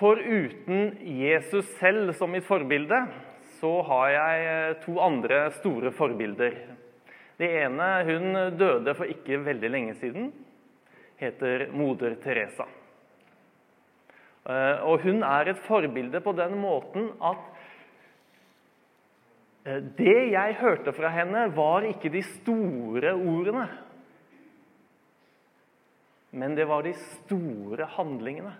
foruten Jesus selv som mitt forbilde, så har jeg eh, to andre store forbilder. Det ene hun døde for ikke veldig lenge siden. Heter moder Teresa. Eh, og hun er et forbilde på den måten at eh, det jeg hørte fra henne, var ikke de store ordene. Men det var de store handlingene.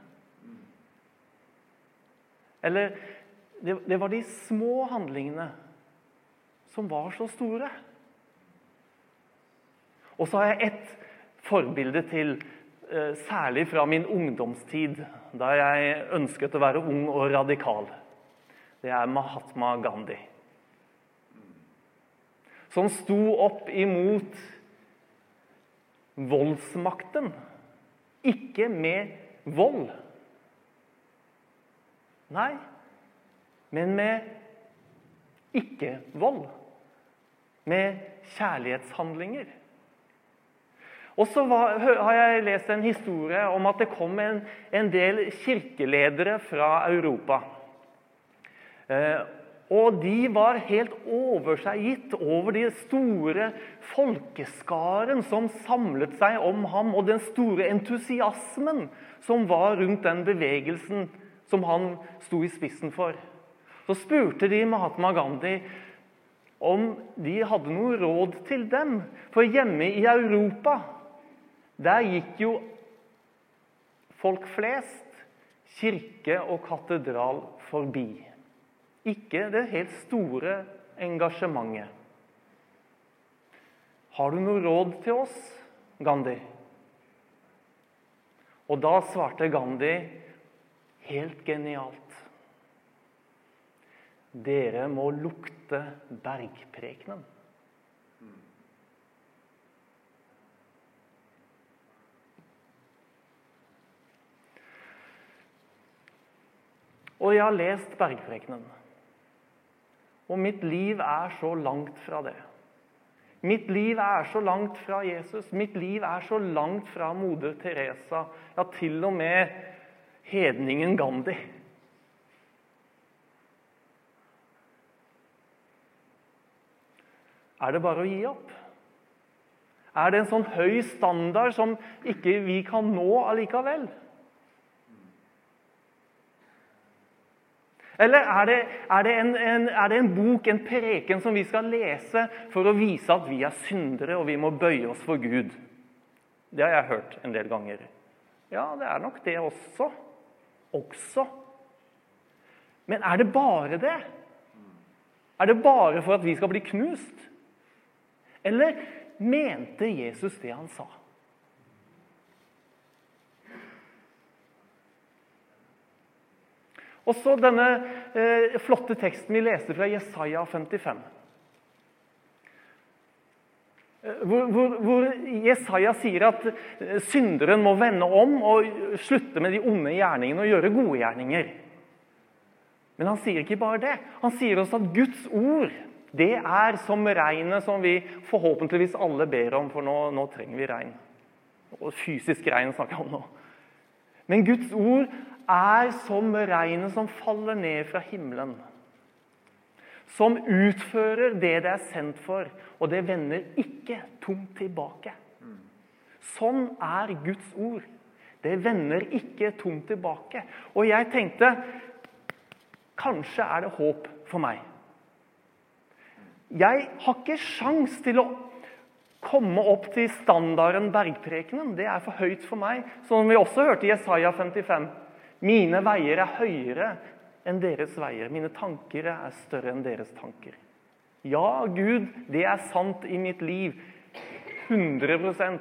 Eller det, det var de små handlingene som var så store. Og så har jeg ett forbilde til, eh, særlig fra min ungdomstid, da jeg ønsket å være ung og radikal. Det er Mahatma Gandhi. Som sto opp imot voldsmakten. Ikke med vold. Nei, men med ikke-vold. Med kjærlighetshandlinger. Og så har jeg lest en historie om at det kom en, en del kirkeledere fra Europa. Eh, og de var helt over seg gitt over de store folkeskaren som samlet seg om ham, og den store entusiasmen som var rundt den bevegelsen som han sto i spissen for. Så spurte de Mahatma Gandhi om de hadde noe råd til dem. For hjemme i Europa, der gikk jo folk flest kirke og katedral forbi. Ikke det helt store engasjementet. Har du noe råd til oss, Gandhi? Og da svarte Gandhi helt genialt. Dere må lukte bergprekenen. Og jeg har lest bergprekenen. Og mitt liv er så langt fra det. Mitt liv er så langt fra Jesus. Mitt liv er så langt fra moder Teresa. Ja, til og med hedningen Gandhi. Er det bare å gi opp? Er det en sånn høy standard som ikke vi kan nå allikevel? Eller er det, er, det en, en, er det, en, bok, en preken, som vi skal lese for å vise at vi er syndere og vi må bøye oss for Gud? Det har jeg hørt en del ganger. Ja, det er nok det også. Også. Men er det bare det? Er det bare for at vi skal bli knust? Eller mente Jesus det han sa? Og så denne eh, flotte teksten vi leste fra Jesaja 55. Eh, hvor, hvor, hvor, Jesaja sier at eh, synderen må vende om og slutte med de onde gjerningene og gjøre gode gjerninger. Men han sier ikke bare det. Han sier også at Guds ord det er som regnet som vi forhåpentligvis alle ber om, for nå, nå trenger vi regn. Og fysisk regn snakker jeg om nå. Men Guds ord er som regnet som faller ned fra himmelen. Som utfører det det er sendt for, og det vender ikke tomt tilbake. Sånn er Guds ord. Det vender ikke tomt tilbake. Og jeg tenkte kanskje er det håp for meg. Jeg har ikke sjans til å komme opp til standarden Bergprekenen. Det er for høyt for meg. Som vi også hørte i Jesaja 55. Mine veier er høyere enn deres veier. Mine tanker er større enn deres tanker. Ja, Gud, det er sant i mitt liv. 100%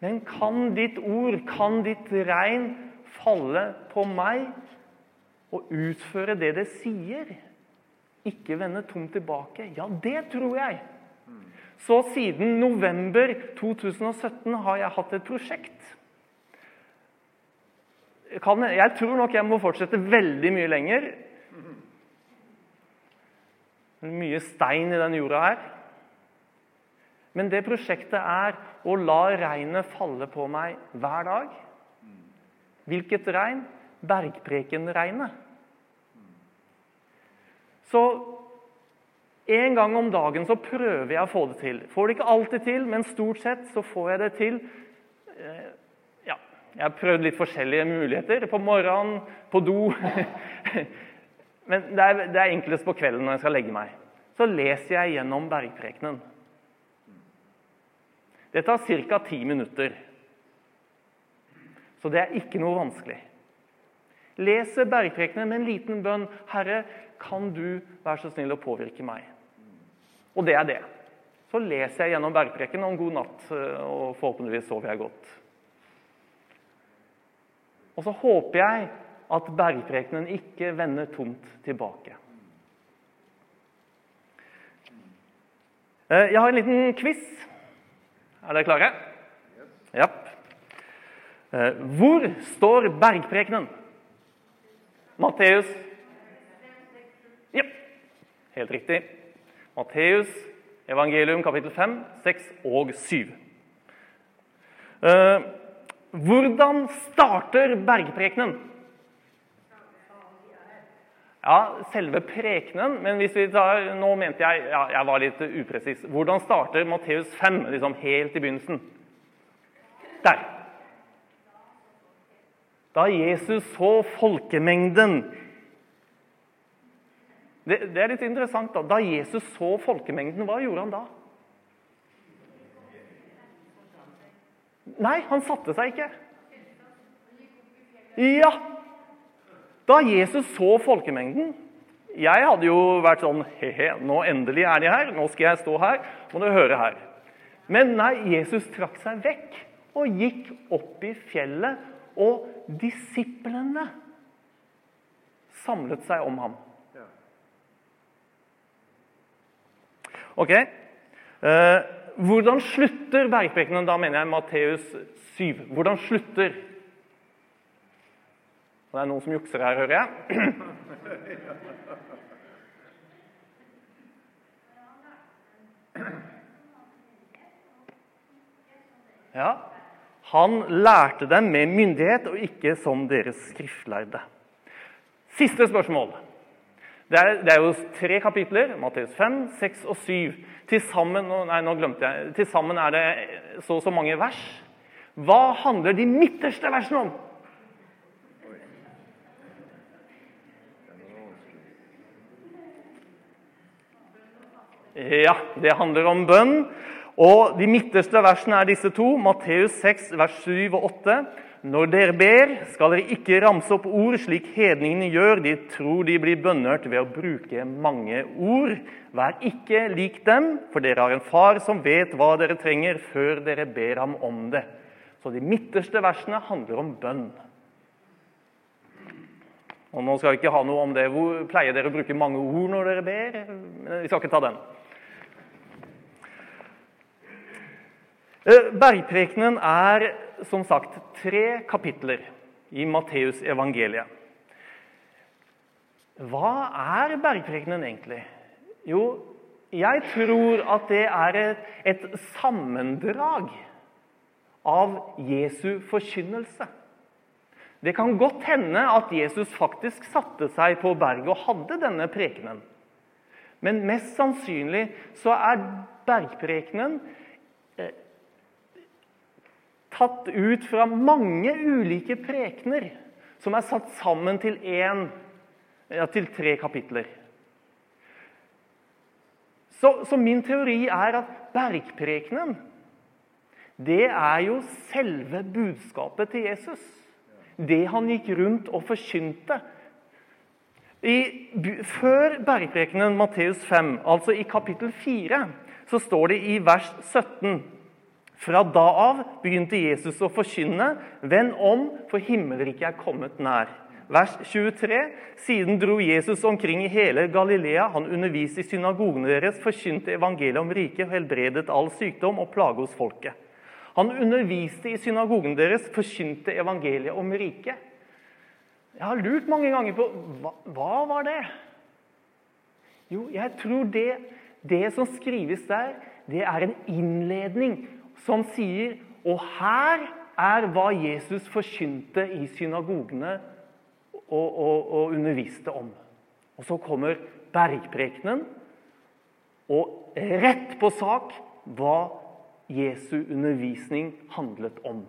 Men kan ditt ord, kan ditt regn falle på meg og utføre det det sier? Ikke vende tomt tilbake? Ja, det tror jeg. Så siden november 2017 har jeg hatt et prosjekt. Kan, jeg tror nok jeg må fortsette veldig mye lenger. Mye stein i den jorda her. Men det prosjektet er å la regnet falle på meg hver dag. Hvilket regn? bergprekenregnet. Så en gang om dagen så prøver jeg å få det til. Får det ikke alltid til, men stort sett så får jeg det til. Eh, jeg har prøvd litt forskjellige muligheter. På morgenen, på do. Men det er, det er enklest på kvelden når jeg skal legge meg. Så leser jeg gjennom bergprekenen. Det tar ca. ti minutter. Så det er ikke noe vanskelig. Leser bergprekenen med en liten bønn. 'Herre, kan du være så snill å påvirke meg?' Og det er det. Så leser jeg gjennom bergprekenen om god natt, og forhåpentligvis sover jeg godt. Og så håper jeg at bergprekenen ikke vender tomt tilbake. Eh, jeg har en liten quiz. Er dere klare? Ja. Eh, hvor står bergprekenen? Matteus Ja, helt riktig. Matteus, evangelium kapittel 5, 6 og 7. Hvordan starter bergprekenen? Ja, selve prekenen, men hvis vi tar, nå mente jeg ja, jeg var litt upresis. Hvordan starter Matteus 5 liksom helt i begynnelsen? Der. Da Jesus så folkemengden det, det, er litt interessant. Da Da Jesus så folkemengden, hva gjorde han da? Nei, han satte seg ikke. Ja, da Jesus så folkemengden Jeg hadde jo vært sånn He-he, nå endelig er de her. Nå skal jeg stå her. Må du høre her. Men nei, Jesus trakk seg vekk og gikk opp i fjellet. Og disiplene samlet seg om ham. Ok. Eh, hvordan slutter bergprekenen? Da mener jeg Matteus 7. Hvordan slutter og det er noen som jukser her, hører jeg. Ja, Han lærte dem med myndighet og ikke som deres skriftlærde. Siste spørsmål. Det er, det er jo tre kapitler. Matteus 5, 6 og 7. Til sammen, nei, nå glemte jeg, til sammen er det så og så mange vers. Hva handler de midterste versene om? Ja, det handler om bønn. Og De midterste versene er disse to. Matteus 6, vers 7 og 8. Når dere ber, skal dere ikke ramse opp ord slik hedningene gjør. De tror de blir bønnhørt ved å bruke mange ord. Vær ikke lik dem, for dere har en far som vet hva dere trenger, før dere ber ham om det. Så de midterste versene handler om bønn. Og Nå skal vi ikke ha noe om det. Hvor pleier dere å bruke mange ord når dere ber? Vi skal ikke ta den. Eh, bergprekenen er som sagt tre kapitler i Matteus evangeliet. Hva er bergprekenen egentlig? Jo, jeg tror at det er et, et sammendrag av Jesu forkynnelse. Det kan godt hende at Jesus faktisk satte seg på berget og hadde denne prekenen. Men mest sannsynlig så er bergprekenen tatt ut fra mange ulike prekener som er satt sammen til, en, ja, til tre kapitler. Så, så, min teori er at bergprekenen det er jo selve budskapet til Jesus. Det han gikk rundt og forkynte. I, før bergprekenen Matteus 5, altså i kapittel 4, så står det i vers 17 fra da av begynte Jesus å forkynne, 'Vend om, for himmelriket er kommet nær'. Vers 23. Siden dro Jesus omkring i hele Galilea. Han underviste i synagogene deres, forkynte evangeliet om riket, helbredet all sykdom og plage hos folket. Han underviste i synagogen deres, forkynte evangeliet om riket. Jeg har lurt mange ganger på hva, hva var det? Jo, jeg tror det, det som skrives der, det er en innledning som sier Og her er hva Jesus forkynte i synagogene og, og, og underviste om. Og så kommer bergprekenen, og rett på sak hva Jesu undervisning handlet om.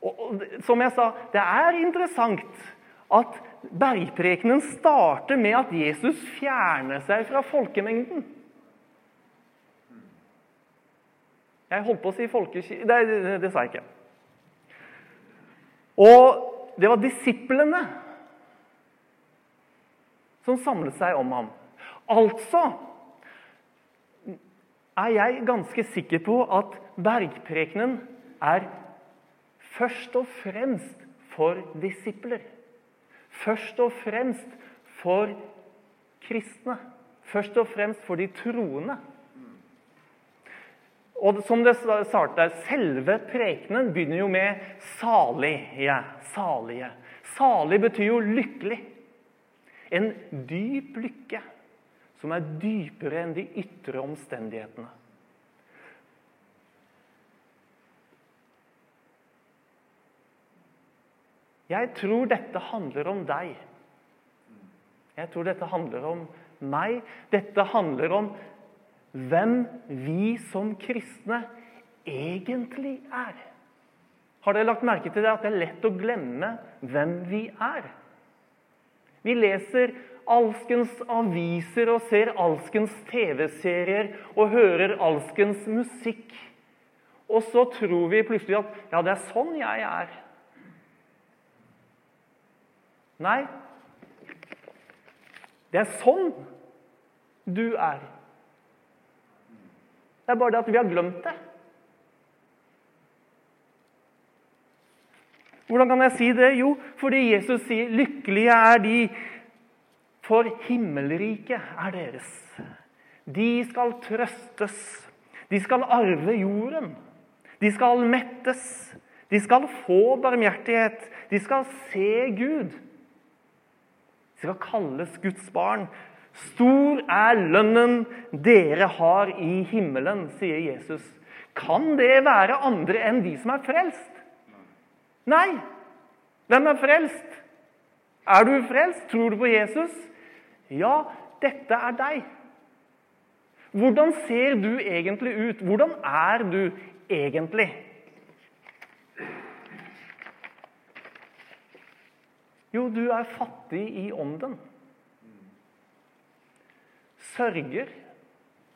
Og, som jeg sa, det er interessant at bergprekenen starter med at Jesus fjerner seg fra folkemengden. Jeg holdt på å si folkekirke Nei, det, det sa jeg ikke. Og det var disiplene som samlet seg om ham. Altså er jeg ganske sikker på at bergprekenen er først og fremst for disipler. Først og fremst for kristne. Først og fremst for de troende. Og som det startet, Selve prekenen begynner jo med 'salige'. Salige. Salig betyr jo lykkelig. En dyp lykke som er dypere enn de ytre omstendighetene. Jeg tror dette handler om deg. Jeg tror dette handler om meg. Dette handler om hvem vi som kristne egentlig er. Har dere lagt merke til det at det er lett å glemme hvem vi er? Vi leser alskens aviser og ser alskens TV-serier og hører alskens musikk. Og så tror vi plutselig at ja, det er sånn jeg er. Nei, det er sånn du er. Det er bare det at vi har glemt det. Hvordan kan jeg si det? Jo, fordi Jesus sier 'lykkelige er de, for himmelriket er deres'. De skal trøstes. De skal arve jorden. De skal mettes. De skal få barmhjertighet. De skal se Gud. De skal kalles Guds barn. Stor er lønnen dere har i himmelen, sier Jesus. Kan det være andre enn de som er frelst? Nei. Hvem er frelst? Er du frelst? Tror du på Jesus? Ja, dette er deg. Hvordan ser du egentlig ut? Hvordan er du egentlig? Jo, du er fattig i ånden. Sørger,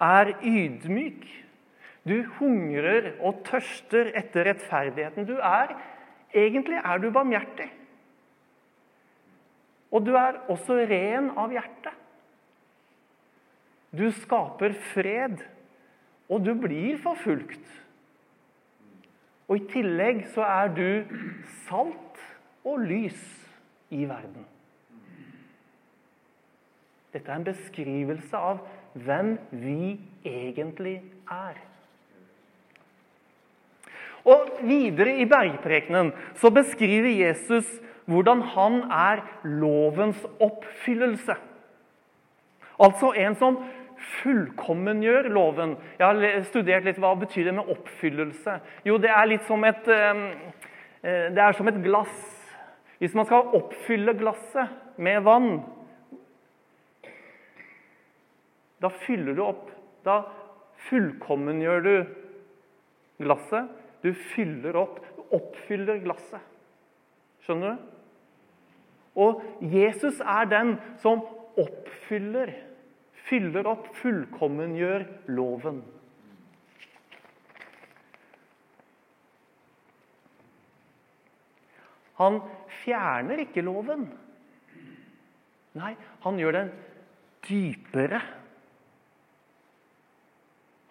er ydmyk. Du hungrer og tørster etter rettferdigheten. Du er Egentlig er du barmhjertig. Og du er også ren av hjerte. Du skaper fred, og du blir forfulgt. Og i tillegg så er du salt og lys i verden. Dette er en beskrivelse av hvem vi egentlig er. Og Videre i bergprekenen så beskriver Jesus hvordan han er lovens oppfyllelse. Altså en som fullkommengjør loven. Jeg har studert litt hva betyr det med oppfyllelse. Jo, det er litt som et, eh, det er som et glass hvis man skal oppfylle glasset med vann, da fyller du opp. Da fullkommengjør du glasset. Du fyller opp, du oppfyller glasset. Skjønner du? Og Jesus er den som oppfyller, fyller opp, fullkommengjør loven. Han fjerner ikke loven. Nei, han gjør den dypere.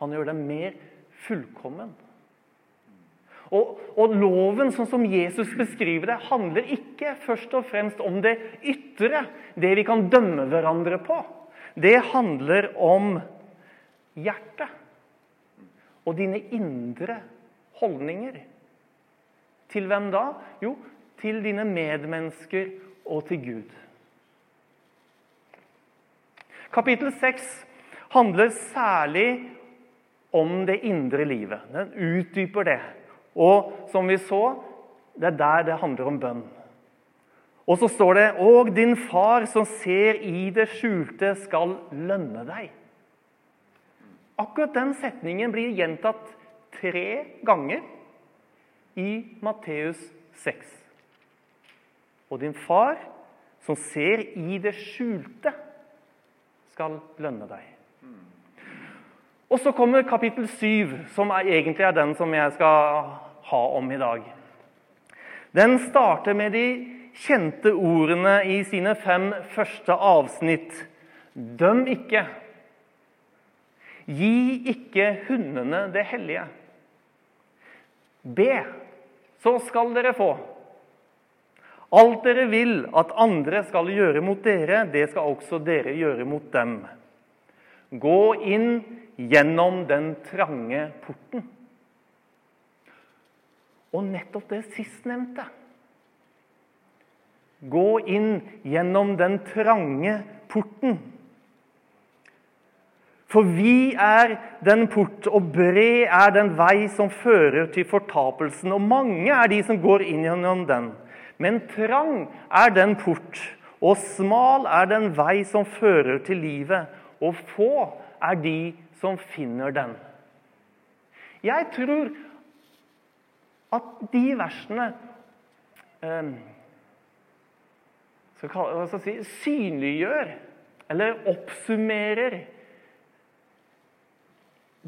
Han gjør deg mer fullkommen. Og, og, Loven, sånn som Jesus beskriver det, handler ikke først og fremst om det ytre, det vi kan dømme hverandre på. Det handler om hjertet og dine indre holdninger. Til hvem da? Jo, til dine medmennesker og til Gud. Kapittel 6 handler særlig om det indre livet. Den utdyper det. Og som vi så, det er der det handler om bønn. Og så står det Og din far som ser i det skjulte, skal lønne deg. Akkurat den setningen blir gjentatt tre ganger i Matteus 6. Og din far som ser i det skjulte, skal lønne deg. Og så kommer kapittel 7, som er, egentlig er den som jeg skal ha om i dag. Den starter med de kjente ordene i sine fem første avsnitt. Døm ikke. Gi ikke hundene det hellige. Be, så skal dere få. Alt dere vil at andre skal gjøre mot dere, det skal også dere gjøre mot dem. Gå inn gjennom den trange porten. Og nettopp det sistnevnte Gå inn gjennom den trange porten. For vi er den port, og bred er den vei som fører til fortapelsen. Og mange er de som går inn gjennom den. Men trang er den port, og smal er den vei som fører til livet. Og få er de som finner den. Jeg tror at de versene eh, kalle, si, synliggjør eller oppsummerer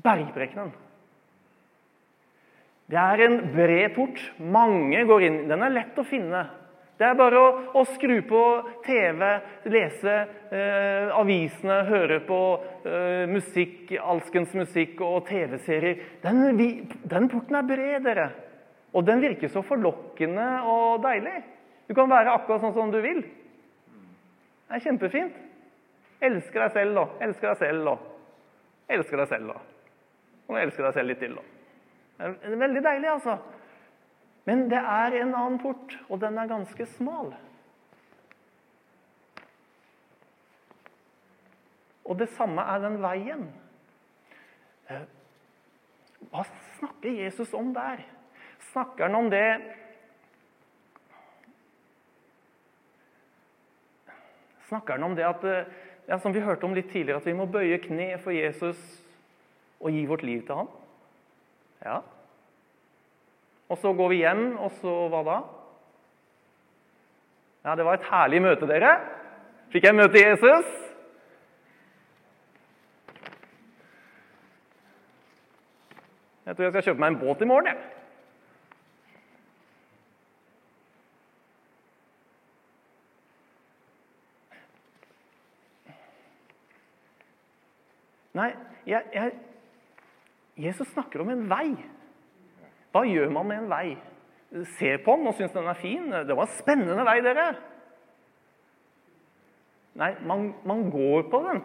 bergprekenen. Det er en bred port. Mange går inn. Den er lett å finne. Det er bare å, å skru på TV, lese eh, avisene, høre på eh, musikk, alskens musikk og TV-serier. Den, den, porten er bred, dere. Og den virker så forlokkende og deilig. Du kan være akkurat sånn som du vil. Det er kjempefint. Elsker deg selv, da. Elsker deg selv, da. Elsker deg selv, da. Og elsker deg selv litt til, da. Det er veldig deilig, altså. Men det er en annen port, og den er ganske smal. Og det samme er den veien. Eh, hva snakker Jesus om der? Snakker han om det snakker han om det at eh, ja, som vi hørte om litt tidligere, at vi må bøye kne for Jesus og gi vårt liv til ham. Ja. Og så går vi hjem, og så hva da? Ja, det var et herlig møte, dere. Fikk jeg møte Jesus? Jeg tror jeg skal kjøpe meg en båt i morgen. jeg. Nei, jeg, jeg, Jesus snakker om en vei. Hva gjør man med en vei? Ser på den og syns den er fin. Det var en spennende vei, dere. Nei, man, man går på den.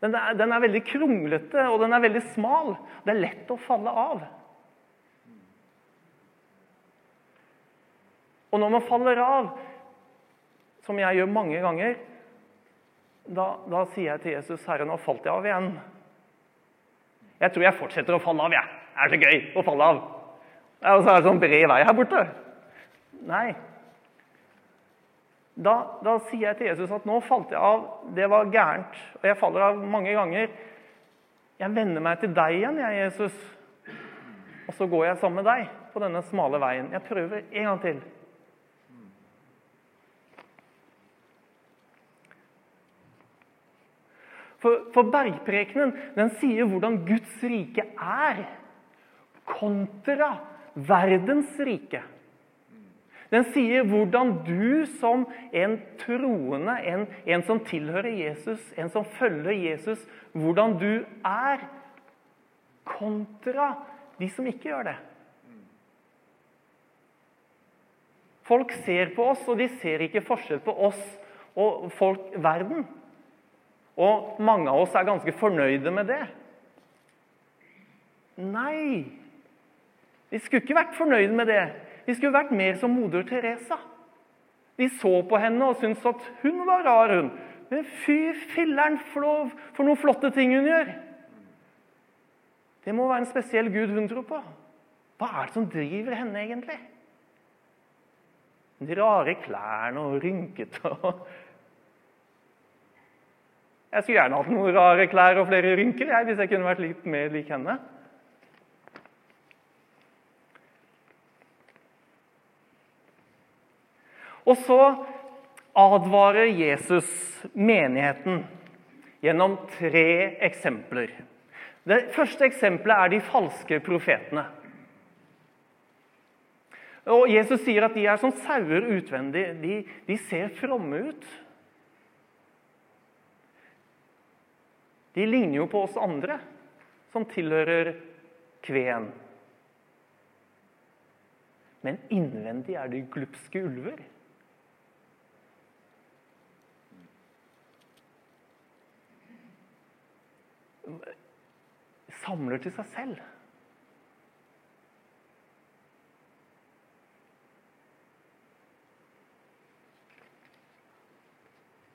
Den er, den er, veldig kronglete, og den er veldig smal. Det er lett å falle av. Og når man faller av, som jeg gjør mange ganger, da, da, sier jeg til Jesus, 'Herre, nå falt jeg av igjen.' Jeg tror jeg fortsetter å falle av, jeg. Det er så gøy å falle av. Og så er det sånn bred vei her borte. Nei. Da, da, sier jeg til Jesus at 'nå falt jeg av, det var gærent', og jeg faller av mange ganger. Jeg vender meg til deg igjen, jeg, Jesus. Og så går jeg sammen med deg på denne smale veien. Jeg prøver en gang til. For, for bergprekenen sier hvordan Guds rike er, kontra verdens rike. Den sier hvordan du som en troende, en, en, som tilhører Jesus, en som følger Jesus, hvordan du er kontra de som ikke gjør det. Folk ser på oss, og de ser ikke forskjell på oss og folk, verden. Og mange av oss er ganske fornøyde med det. Nei, vi skulle ikke vært fornøyde med det. Vi skulle vært mer som moder Teresa. Vi så på henne og syntes at hun var rar, hun. Men fy filleren for, for noen flotte ting hun gjør. Det må være en spesiell gud hun tror på. Hva er det som driver henne, egentlig? De rare klærne og rynkete og Jeg skulle gjerne hatt noen rare klær og flere rynker jeg, hvis jeg kunne vært litt mer lik henne. Og så advarer Jesus menigheten gjennom tre eksempler. Det første eksempelet er de falske profetene. Og Jesus sier at de er som sauer utvendig. De, de ser fromme ut. De ligner jo på oss andre som tilhører kveen. Men innvendig er de glupske ulver. Samler til seg selv.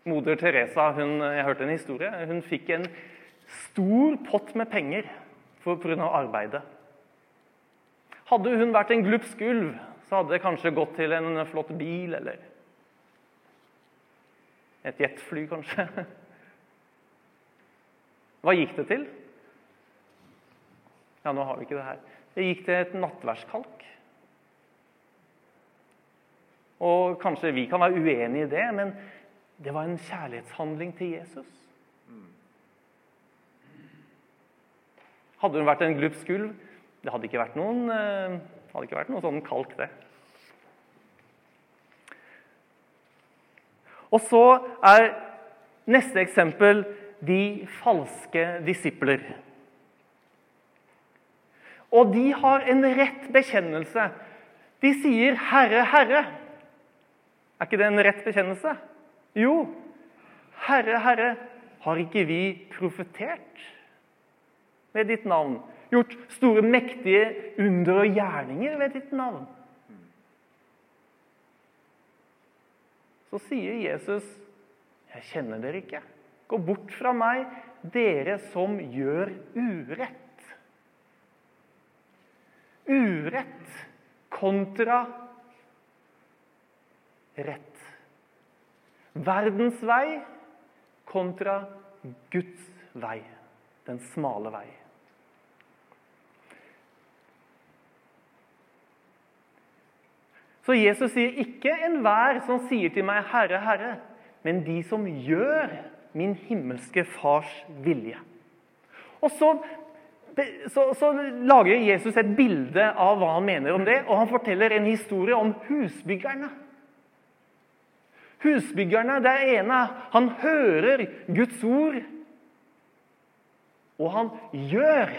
Moder Teresa hun, jeg hørte en historie, hun fikk en stor pott med penger pga. arbeidet. Hadde hun vært en glupsk ulv, så hadde det kanskje gått til en flott bil eller et jetfly, kanskje. Hva gikk det til? Ja, nå har vi ikke det her. Det gikk til et nattverdskalk. Og kanskje vi kan være uenige i det, men det var en kjærlighetshandling til Jesus. Hadde hun vært en glupsk ulv, det hadde ikke vært noen, eh, hadde ikke vært noen sånn kalk, det. Og så er neste eksempel de falske disipler. Og de har en rett bekjennelse. De sier 'Herre, Herre'. Er ikke det en rett bekjennelse? Jo, Herre, Herre, har ikke vi profetert ved ditt navn? Gjort store, mektige under og gjerninger ved ditt navn? Så sier Jesus, 'Jeg kjenner dere ikke. Gå bort fra meg, dere som gjør urett.' Urett kontra rett. Verdens vei kontra Guds vei, den smale vei. Så Jesus sier ikke 'enhver som sier til meg, Herre, Herre', men de som gjør min himmelske Fars vilje. Og så, så, så, lager Jesus et bilde av hva han mener om det, og han forteller en historie om husbyggerne. Husbyggerne, det ene Han hører Guds ord, og han gjør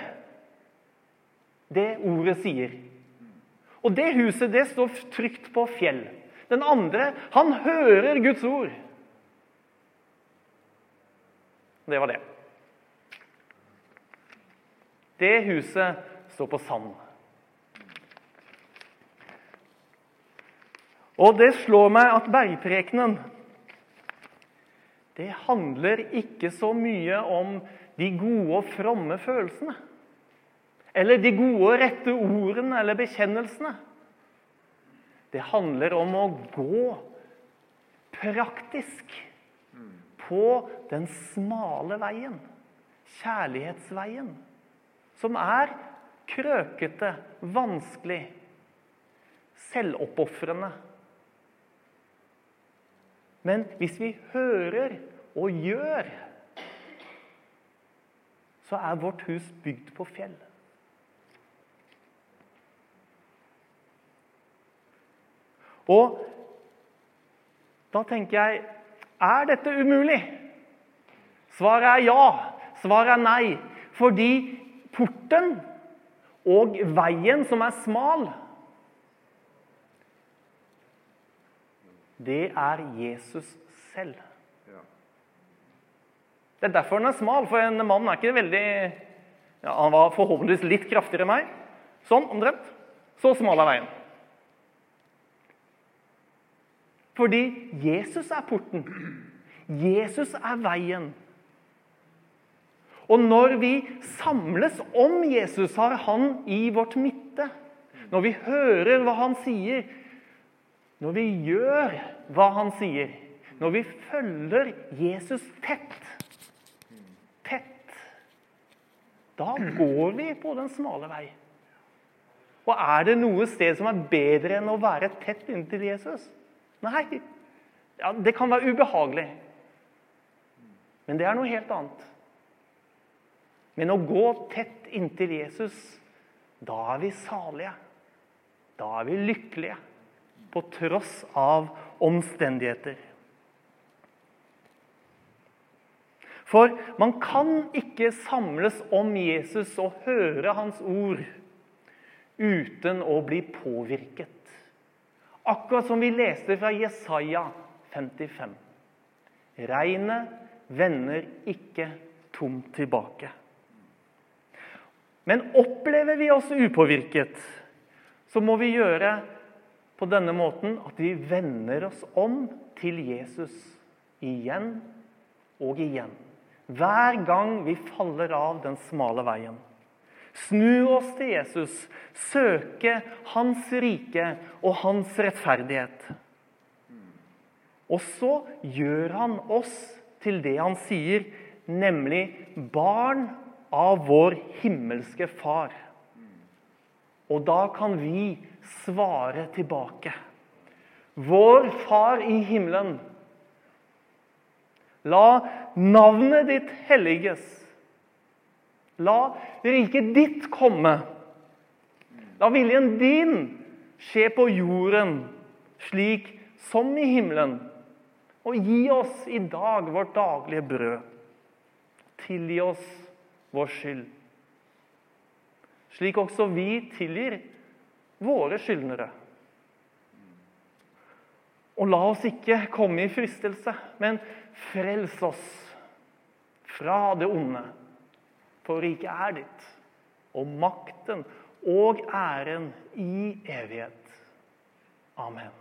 det ordet sier. Og det huset det står trygt på fjell. Den andre, han hører Guds ord. Det var det. Det huset står på sand. Og det slår meg at bergprekenen det handler ikke så mye om de gode og fromme følelsene. Eller de gode og rette ordene eller bekjennelsene. Det handler om å gå praktisk på den smale veien. Kjærlighetsveien. Som er krøkete, vanskelig, selvoppofrende. Men hvis vi hører og gjør, så er vårt hus bygd på fjell. Og da tenker jeg Er dette umulig? Svaret er ja. Svaret er nei. Fordi porten og veien som er smal, det er Jesus selv. Det er derfor den er smal, for en mann er ikke veldig ja, Han var forhåpentligvis litt kraftigere enn meg. Sånn omtrent. Så smal er veien. Fordi Jesus er porten. Jesus er veien. Og når vi samles om Jesus, har han i vårt midte, når vi hører hva han sier, når vi gjør hva han sier, når vi følger Jesus tett Tett Da går vi på den smale vei. Og er det noe sted som er bedre enn å være tett inntil Jesus? Nei. Ja, det kan være ubehagelig. Men det er noe helt annet. Men å gå tett inntil Jesus, da er vi salige. Da er vi lykkelige. På tross av omstendigheter. For man kan ikke samles om Jesus og høre hans ord uten å bli påvirket. Akkurat som vi leste fra Jesaja 55. Regnet vender ikke tomt tilbake. Men opplever vi oss upåvirket, så må vi gjøre på denne måten at vi vender oss om til Jesus igjen og igjen. Hver gang vi faller av den smale veien. Snu oss til Jesus, søke Hans rike og Hans rettferdighet. Og så gjør han oss til det han sier, nemlig barn av vår himmelske Far. Og da kan vi svare tilbake. Vår Far i himmelen. La navnet ditt helliges. La riket ditt komme. La viljen din skje på jorden slik som i himmelen. Og gi oss i dag vårt daglige brød. Tilgi oss vår skyld. Slik også vi tilgir våre skyldnere. Og la oss ikke komme i fristelse, men frels oss fra det onde. For riket er ditt, og makten og æren i evighet. Amen.